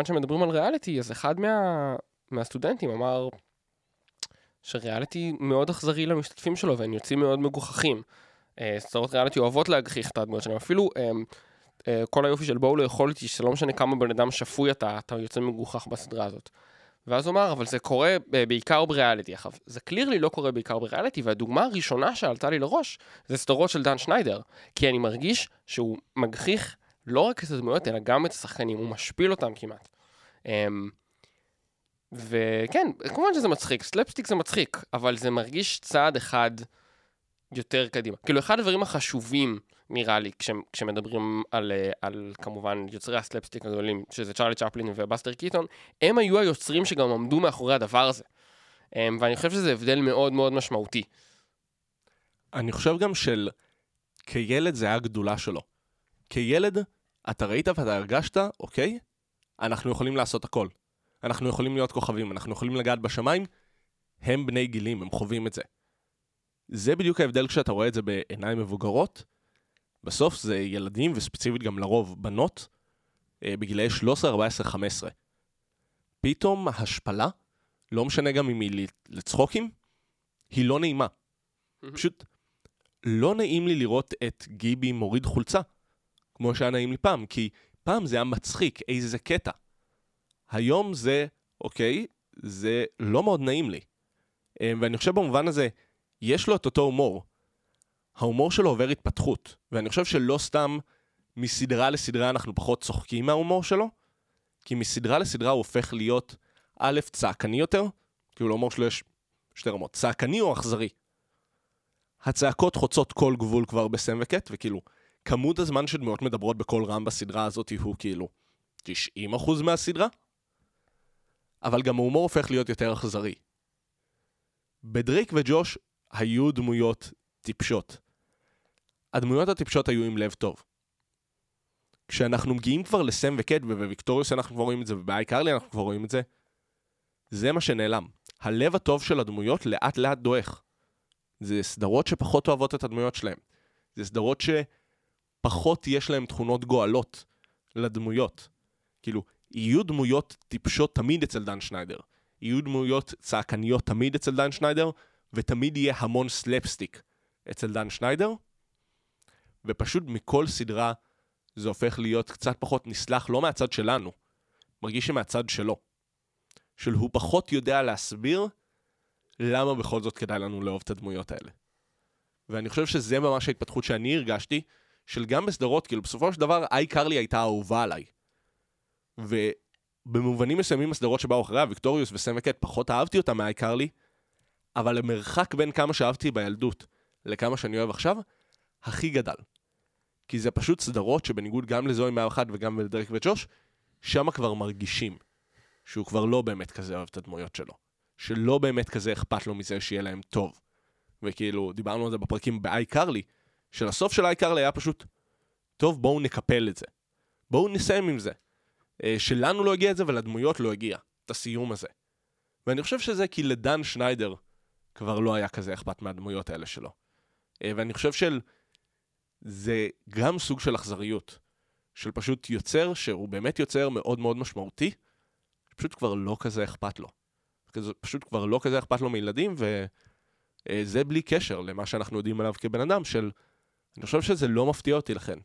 כשמדברים על ריאליטי, אז אחד מה, מהסטודנטים אמר שריאליטי מאוד אכזרי למשתתפים שלו, והם יוצאים מאוד מגוחכים. סדרות ריאליטי אוהבות להגחיך את הדמויות שלהם, אפילו כל היופי של בואו לאכול איתי, שלא משנה כמה בן אדם שפוי אתה, אתה יוצא מגוחך בסדרה הזאת. ואז הוא אמר, אבל זה קורה אה, בעיקר בריאליטי. עכשיו, זה clearly לא קורה בעיקר בריאליטי, והדוגמה הראשונה שעלתה לי לראש, זה סדרות של דן שניידר. כי אני מרגיש שהוא מגחיך לא רק את הדמויות, אלא גם את השחקנים, הוא משפיל אותם כמעט. אמ, וכן, כמובן שזה מצחיק, סלפסטיק זה מצחיק, אבל זה מרגיש צעד אחד יותר קדימה. כאילו, אחד הדברים החשובים, נראה לי, כש, כשמדברים על, אה, על כמובן יוצרי הסלפסטיק הגדולים, שזה צ'רלי צ'פלין ובאסטר קיטון, הם היו היוצרים שגם עמדו מאחורי הדבר הזה. אמ, ואני חושב שזה הבדל מאוד מאוד משמעותי. אני חושב גם של כילד זה היה הגדולה שלו. כילד, אתה ראית ואתה הרגשת, אוקיי, אנחנו יכולים לעשות הכל. אנחנו יכולים להיות כוכבים, אנחנו יכולים לגעת בשמיים, הם בני גילים, הם חווים את זה. זה בדיוק ההבדל כשאתה רואה את זה בעיניים מבוגרות. בסוף זה ילדים, וספציפית גם לרוב בנות, אה, בגילאי 13, 14, 15. פתאום ההשפלה, לא משנה גם אם היא לצחוקים, היא לא נעימה. פשוט לא נעים לי לראות את גיבי מוריד חולצה, כמו שהיה נעים לי פעם, כי פעם זה היה מצחיק, איזה קטע. היום זה, אוקיי, זה לא מאוד נעים לי. אה, ואני חושב במובן הזה, יש לו את אותו הומור. ההומור שלו עובר התפתחות, ואני חושב שלא סתם מסדרה לסדרה אנחנו פחות צוחקים מההומור שלו, כי מסדרה לסדרה הוא הופך להיות, א', צעקני יותר, כאילו להומור שלו יש שתי רמות, צעקני או אכזרי. הצעקות חוצות כל גבול כבר בסם וקט, וכאילו, כמות הזמן שדמויות מדברות בקול רם בסדרה הזאת הוא כאילו 90% מהסדרה, אבל גם ההומור הופך להיות יותר אכזרי. בדריק וג'וש היו דמויות טיפשות. הדמויות הטיפשות היו עם לב טוב. כשאנחנו מגיעים כבר לסם וקט, ובוויקטוריוס אנחנו כבר רואים את זה, ובאי קרלי אנחנו כבר רואים את זה, זה מה שנעלם. הלב הטוב של הדמויות לאט לאט דועך. זה סדרות שפחות אוהבות את הדמויות שלהם. זה סדרות שפחות יש להן תכונות גואלות לדמויות. כאילו, יהיו דמויות טיפשות תמיד אצל דן שניידר. יהיו דמויות צעקניות תמיד אצל דן שניידר, ותמיד יהיה המון סלפסטיק אצל דן שניידר. ופשוט מכל סדרה זה הופך להיות קצת פחות נסלח, לא מהצד שלנו, מרגיש שמהצד שלו. של הוא פחות יודע להסביר למה בכל זאת כדאי לנו לאהוב את הדמויות האלה. ואני חושב שזה ממש ההתפתחות שאני הרגשתי, של גם בסדרות, כאילו בסופו של דבר, iCarly הייתה אהובה עליי. ובמובנים מסוימים הסדרות שבאו אחריה, Victorious וסם וקט, פחות אהבתי אותה מ iCarly, אבל המרחק בין כמה שאהבתי בילדות לכמה שאני אוהב עכשיו, הכי גדל. כי זה פשוט סדרות שבניגוד גם לזוהי 101 וגם לדרק וג'וש, שם כבר מרגישים שהוא כבר לא באמת כזה אוהב את הדמויות שלו. שלא באמת כזה אכפת לו מזה שיהיה להם טוב. וכאילו, דיברנו על זה בפרקים באיי קרלי, שלסוף של איי קרלי היה פשוט, טוב, בואו נקפל את זה. בואו נסיים עם זה. אה, שלנו לא הגיע את זה ולדמויות לא הגיע, את הסיום הזה. ואני חושב שזה כי לדן שניידר כבר לא היה כזה אכפת מהדמויות האלה שלו. אה, ואני חושב של... זה גם סוג של אכזריות. של פשוט יוצר, שהוא באמת יוצר מאוד מאוד משמעותי, פשוט כבר לא כזה אכפת לו. פשוט כבר לא כזה אכפת לו מילדים, וזה בלי קשר למה שאנחנו יודעים עליו כבן אדם, של... אני חושב שזה לא מפתיע אותי לכן,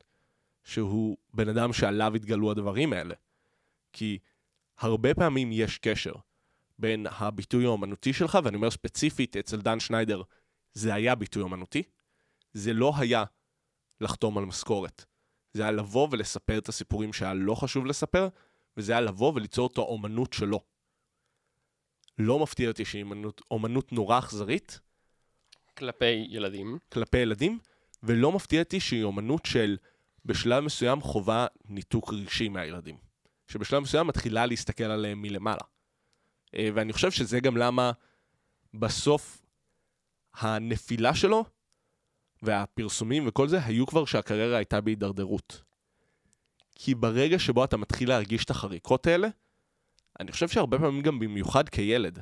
שהוא בן אדם שעליו התגלו הדברים האלה. כי הרבה פעמים יש קשר בין הביטוי האומנותי שלך, ואני אומר ספציפית, אצל דן שניידר זה היה ביטוי אומנותי, זה לא היה לחתום על משכורת. זה היה לבוא ולספר את הסיפורים שהיה לא חשוב לספר, וזה היה לבוא וליצור את האומנות שלו. לא מפתיע אותי שהיא אומנות, אומנות נורא אכזרית. כלפי ילדים. כלפי ילדים, ולא מפתיע אותי שהיא אומנות של בשלב מסוים חובה ניתוק רגשי מהילדים. שבשלב מסוים מתחילה להסתכל עליהם מלמעלה. אה, ואני חושב שזה גם למה בסוף הנפילה שלו והפרסומים וכל זה היו כבר שהקריירה הייתה בהידרדרות. כי ברגע שבו אתה מתחיל להרגיש את החריקות האלה, אני חושב שהרבה פעמים גם במיוחד כילד,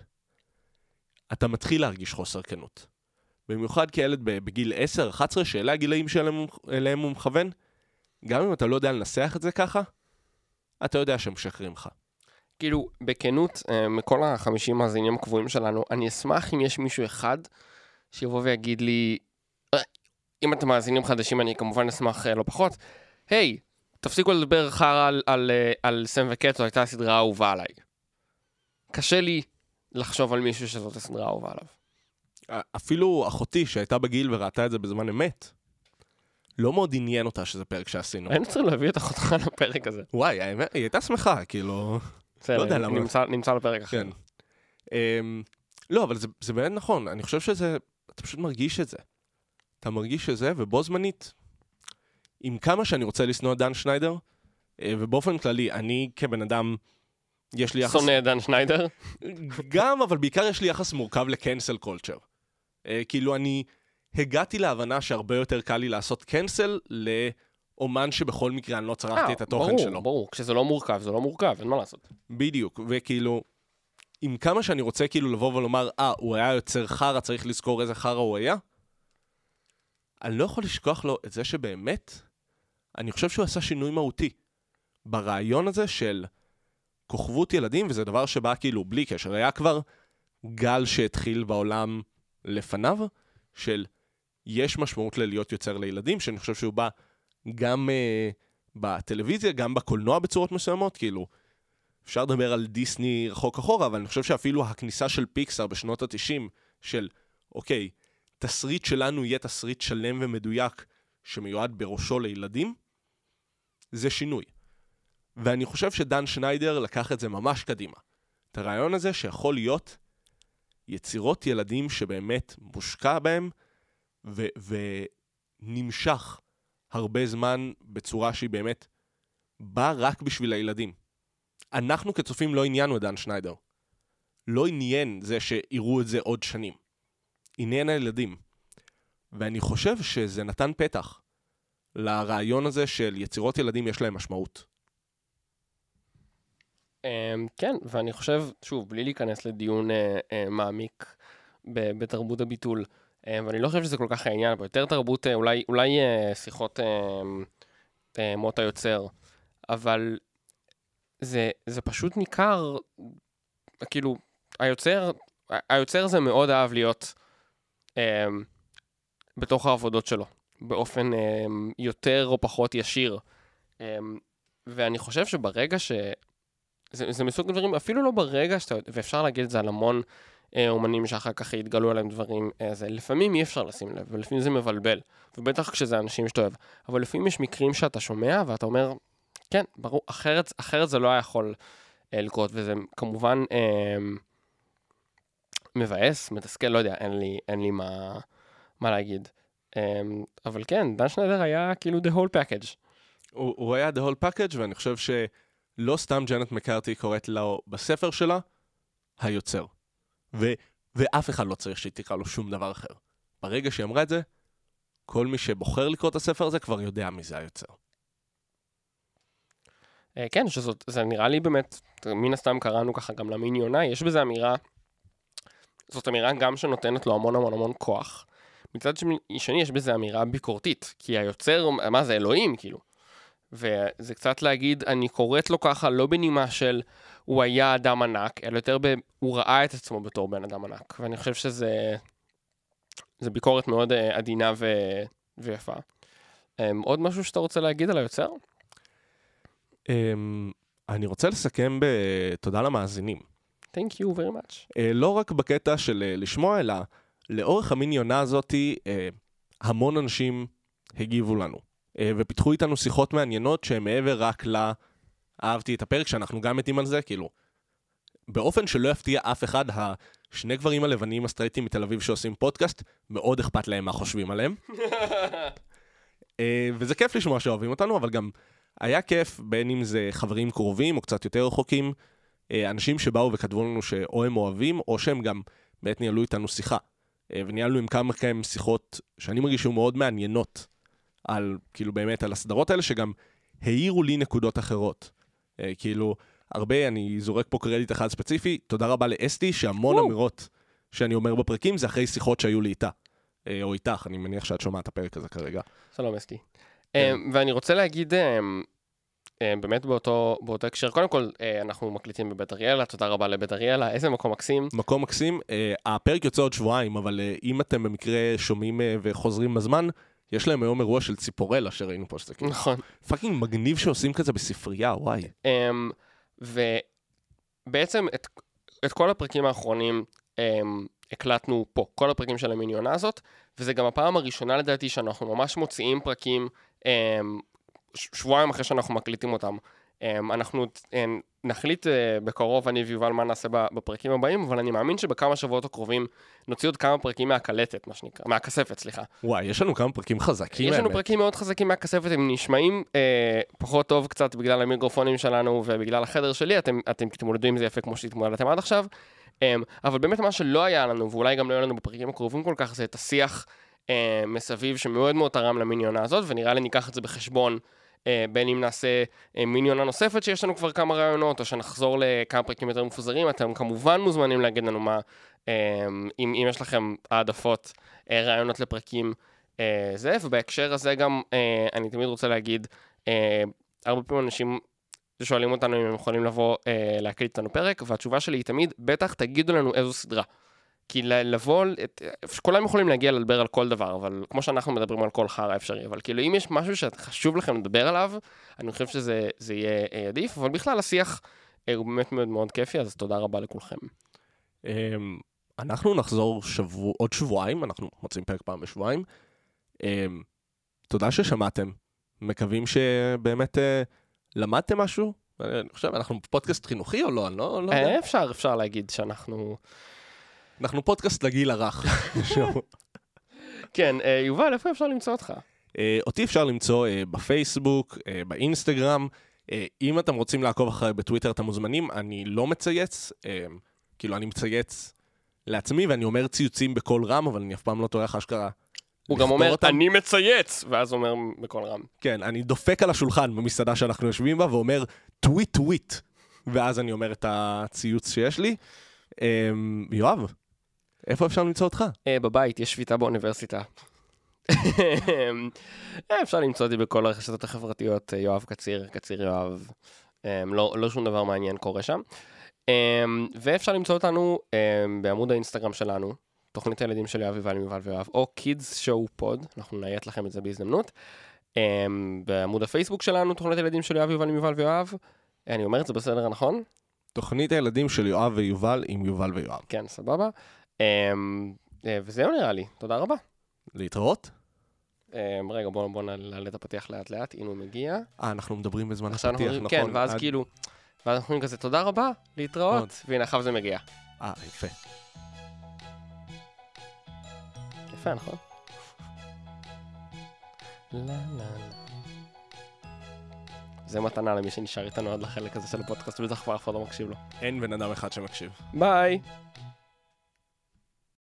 אתה מתחיל להרגיש חוסר כנות. במיוחד כילד בגיל 10-11, שאלה הגילאים שאליהם הוא מכוון, גם אם אתה לא יודע לנסח את זה ככה, אתה יודע שהם משקרים לך. כאילו, בכנות, אה, מכל החמישים מאזינים הקבועים שלנו, אני אשמח אם יש מישהו אחד שיבוא ויגיד לי, אה, אם אתם מאזינים חדשים, אני כמובן אשמח אה, לא פחות, היי, hey, תפסיקו לדבר חרא על, על, על, על סם וקטו, הייתה סדרה אהובה עליי. קשה לי לחשוב על מישהו שזאת הסדרה האהובה עליו. אפילו אחותי שהייתה בגיל וראתה את זה בזמן אמת, לא מאוד עניין אותה שזה פרק שעשינו. היינו צריכים להביא את אחותך לפרק הזה. וואי, היא הייתה שמחה, כאילו... בסדר, לא יודע למה. נמצא, נמצא לפרק אחר. כן. Um, לא, אבל זה, זה באמת נכון, אני חושב שזה, אתה פשוט מרגיש את זה. אתה מרגיש את זה, ובו זמנית, עם כמה שאני רוצה לשנוא את דן שניידר, אה, ובאופן כללי, אני כבן אדם, יש לי יחס... שונא את דן שניידר? גם, אבל בעיקר יש לי יחס מורכב לקנסל קולצ'ר. אה, כאילו, אני הגעתי להבנה שהרבה יותר קל לי לעשות קנסל לאומן שבכל מקרה אני לא צרכתי את התוכן ברור, שלו. ברור, ברור, כשזה לא מורכב, זה לא מורכב, אין מה לעשות. בדיוק, וכאילו, עם כמה שאני רוצה כאילו לבוא ולומר, אה, הוא היה יוצר חרא, צריך לזכור איזה חרא הוא היה, אני לא יכול לשכוח לו את זה שבאמת, אני חושב שהוא עשה שינוי מהותי. ברעיון הזה של כוכבות ילדים, וזה דבר שבא כאילו בלי קשר, היה כבר גל שהתחיל בעולם לפניו, של יש משמעות ללהיות יוצר לילדים, שאני חושב שהוא בא גם uh, בטלוויזיה, גם בקולנוע בצורות מסוימות, כאילו, אפשר לדבר על דיסני רחוק אחורה, אבל אני חושב שאפילו הכניסה של פיקסאר בשנות ה-90, של, אוקיי, תסריט שלנו יהיה תסריט שלם ומדויק, שמיועד בראשו לילדים, זה שינוי. ואני חושב שדן שניידר לקח את זה ממש קדימה. את הרעיון הזה שיכול להיות יצירות ילדים שבאמת מושקע בהם ו- ונמשך הרבה זמן בצורה שהיא באמת באה רק בשביל הילדים. אנחנו כצופים לא עניינו את דן שניידר. לא עניין זה שיראו את זה עוד שנים. עניין הילדים. ואני חושב שזה נתן פתח לרעיון הזה של יצירות ילדים יש להם משמעות. אמ, כן, ואני חושב, שוב, בלי להיכנס לדיון אה, אה, מעמיק בתרבות הביטול, אה, ואני לא חושב שזה כל כך העניין, אבל יותר תרבות, אולי, אולי שיחות מות היוצר, אבל זה, זה פשוט ניכר, כאילו, היוצר, היוצר זה מאוד אהב להיות בתוך העבודות שלו, באופן יותר או פחות ישיר. ואני חושב שברגע ש... זה, זה מסוג הדברים, אפילו לא ברגע שאתה, ואפשר להגיד את זה על המון אה, אומנים שאחר כך יתגלו עליהם דברים, אה, זה, לפעמים אי אפשר לשים לב, ולפעמים זה מבלבל, ובטח כשזה אנשים שאתה אוהב, אבל לפעמים יש מקרים שאתה שומע ואתה אומר, כן, ברור, אחרת, אחרת זה לא היה יכול אה, לקרות, וזה כמובן אה, מבאס, מתסכל, לא יודע, אין לי, אין לי מה, מה להגיד. אה, אבל כן, דן שנדר היה כאילו the whole package. הוא, הוא היה the whole package, ואני חושב ש... לא סתם ג'נט מקארתי קוראת לו בספר שלה, היוצר. ו, ואף אחד לא צריך שהיא תקרא לו שום דבר אחר. ברגע שהיא אמרה את זה, כל מי שבוחר לקרוא את הספר הזה כבר יודע מי זה היוצר. אה, כן, שזאת, זה נראה לי באמת, מן הסתם קראנו ככה גם למיני עונה, יש בזה אמירה, זאת אמירה גם שנותנת לו המון המון המון כוח. מצד שני, יש בזה אמירה ביקורתית, כי היוצר, מה זה, אלוהים, כאילו. וזה קצת להגיד, אני קוראת לו ככה לא בנימה של הוא היה אדם ענק, אלא יותר ב... הוא ראה את עצמו בתור בן אדם ענק. ואני חושב שזה זה ביקורת מאוד uh, עדינה ו... ויפה. Um, עוד משהו שאתה רוצה להגיד על היוצר? Um, אני רוצה לסכם בתודה למאזינים. Thank you very much. Uh, לא רק בקטע של uh, לשמוע, אלא לאורך המיניונה הזאתי, uh, המון אנשים הגיבו לנו. אה, ופיתחו איתנו שיחות מעניינות שהן מעבר רק ל... אהבתי את הפרק שאנחנו גם מתים על זה, כאילו, באופן שלא יפתיע אף אחד, השני גברים הלבנים הסטרייטים מתל אביב שעושים פודקאסט, מאוד אכפת להם מה חושבים עליהם. אה, וזה כיף לשמוע שאוהבים אותנו, אבל גם היה כיף, בין אם זה חברים קרובים או קצת יותר רחוקים, אה, אנשים שבאו וכתבו לנו שאו הם אוהבים, או שהם גם באמת ניהלו איתנו שיחה. וניהלנו עם כמה כאלה שיחות שאני מרגיש שהיו מאוד מעניינות. על, כאילו באמת, על הסדרות האלה, שגם העירו לי נקודות אחרות. אה, כאילו, הרבה, אני זורק פה קרדיט אחד ספציפי, תודה רבה לאסתי, שהמון אמירות שאני אומר בפרקים זה אחרי שיחות שהיו לי איתה. אה, או איתך, אני מניח שאת שומעת את הפרק הזה כרגע. שלום אסתי. כן. אה, ואני רוצה להגיד, אה, אה, באמת באותו, באותו הקשר, קודם כל, אה, אנחנו מקליטים בבית אריאלה, תודה רבה לבית אריאלה, איזה מקום מקסים. מקום מקסים, אה, הפרק יוצא עוד שבועיים, אבל אה, אם אתם במקרה שומעים אה, וחוזרים בזמן, יש להם היום אירוע של ציפורלה שראינו פה, שזה כאילו נכון. fucking מגניב שעושים כזה בספרייה, וואי. אמ, ובעצם את, את כל הפרקים האחרונים אמ, הקלטנו פה, כל הפרקים של המיני עונה הזאת, וזה גם הפעם הראשונה לדעתי שאנחנו ממש מוציאים פרקים אמ, שבועיים אחרי שאנחנו מקליטים אותם. אמ, אנחנו אמ, נחליט אה, בקרוב, אני ויובל, מה נעשה בפרקים הבאים, אבל אני מאמין שבכמה שבועות הקרובים נוציא עוד כמה פרקים מהקלטת, מה שנקרא, מהכספת, סליחה. וואי, יש לנו כמה פרקים חזקים. יש לנו פרקים מאוד חזקים מהכספת, הם נשמעים אה, פחות טוב קצת בגלל המיקרופונים שלנו ובגלל החדר שלי, אתם, אתם תתמודדו עם זה יפה כמו שהתמודדתם עד עכשיו. אה, אבל באמת מה שלא היה לנו, ואולי גם לא היה לנו בפרקים הקרובים כל כך, זה את השיח אה, מסביב שמאוד מאוד תרם למיניונה הזאת, ונראה לי ניקח את זה בחשבון. אה, בין אם נעשה אה, מיניונה נוספת שיש לנו כבר כמה רעיונות, או שנחזור לכמה פרקים יותר מפוזרים, אתם כמובן מוזמנים להגיד לנו מה, אה, אם, אם יש לכם העדפות, רעיונות לפרקים זה, ובהקשר הזה גם אני תמיד רוצה להגיד, הרבה פעמים אנשים שואלים אותנו אם הם יכולים לבוא להקליט איתנו פרק, והתשובה שלי היא תמיד, בטח תגידו לנו איזו סדרה. כי לבוא, את, כולם יכולים להגיע לדבר על כל דבר, אבל כמו שאנחנו מדברים על כל חרא אפשרי, אבל כאילו אם יש משהו שחשוב לכם לדבר עליו, אני חושב שזה זה יהיה אה, עדיף, אבל בכלל השיח אה, הוא באמת מאוד מאוד כיפי, אז תודה רבה לכולכם. אמ, אנחנו נחזור שבוע, עוד שבועיים, אנחנו מוצאים פרק פעם בשבועיים. אמ, תודה ששמעתם. מקווים שבאמת אה, למדתם משהו. אני חושב, אנחנו פודקאסט חינוכי או לא? אני לא, לא יודע. אפשר, אפשר להגיד שאנחנו... אנחנו פודקאסט לגיל הרך. כן, אה, יובל, איפה אפשר למצוא אותך? אה, אותי אפשר למצוא אה, בפייסבוק, באינסטגרם. אם אתם רוצים לעקוב אחריי בטוויטר, אתם מוזמנים. אני לא מצייץ, כאילו, אני מצייץ לעצמי ואני אומר ציוצים בקול רם, אבל אני אף פעם לא טורח אשכרה. הוא גם אומר, אותם. אני מצייץ, ואז אומר בקול רם. כן, אני דופק על השולחן במסעדה שאנחנו יושבים בה ואומר טוויט טוויט, ואז אני אומר את הציוץ שיש לי. יואב, איפה אפשר למצוא אותך? אה, בבית, יש שביתה באוניברסיטה. אה, אפשר למצוא אותי בכל הרשתות החברתיות, אה, יואב קציר, קציר יואב. אה, לא, לא שום דבר מעניין קורה שם. אה, ואפשר למצוא אותנו בעמוד האינסטגרם שלנו, תוכנית הילדים של יואב יובל יובל ויואב, או Kids Show Pod, אנחנו נייט לכם את זה בהזדמנות. בעמוד הפייסבוק שלנו, תוכנית הילדים של יואב יובל יובל ויואב. אני אומר את זה בסדר הנכון? תוכנית הילדים של יואב ויובל עם יובל ויואב. כן, סבבה. אה, אה, וזהו נראה לי, תודה רבה. להתראות? Um, רגע, בואו בוא נעלה את הפתיח לאט לאט, הנה הוא מגיע. אה, אנחנו מדברים בזמן הפתיח, נכון? כן, ואז כאילו, ואז אנחנו אומרים כזה, תודה רבה, להתראות. והנה עכשיו זה מגיע. אה, יפה. יפה, נכון? לה לה לה. זה מתנה למי שנשאר איתנו עד לחלק הזה של הפודקאסט, בטח כבר אף אחד לא מקשיב לו. אין בן אדם אחד שמקשיב. ביי!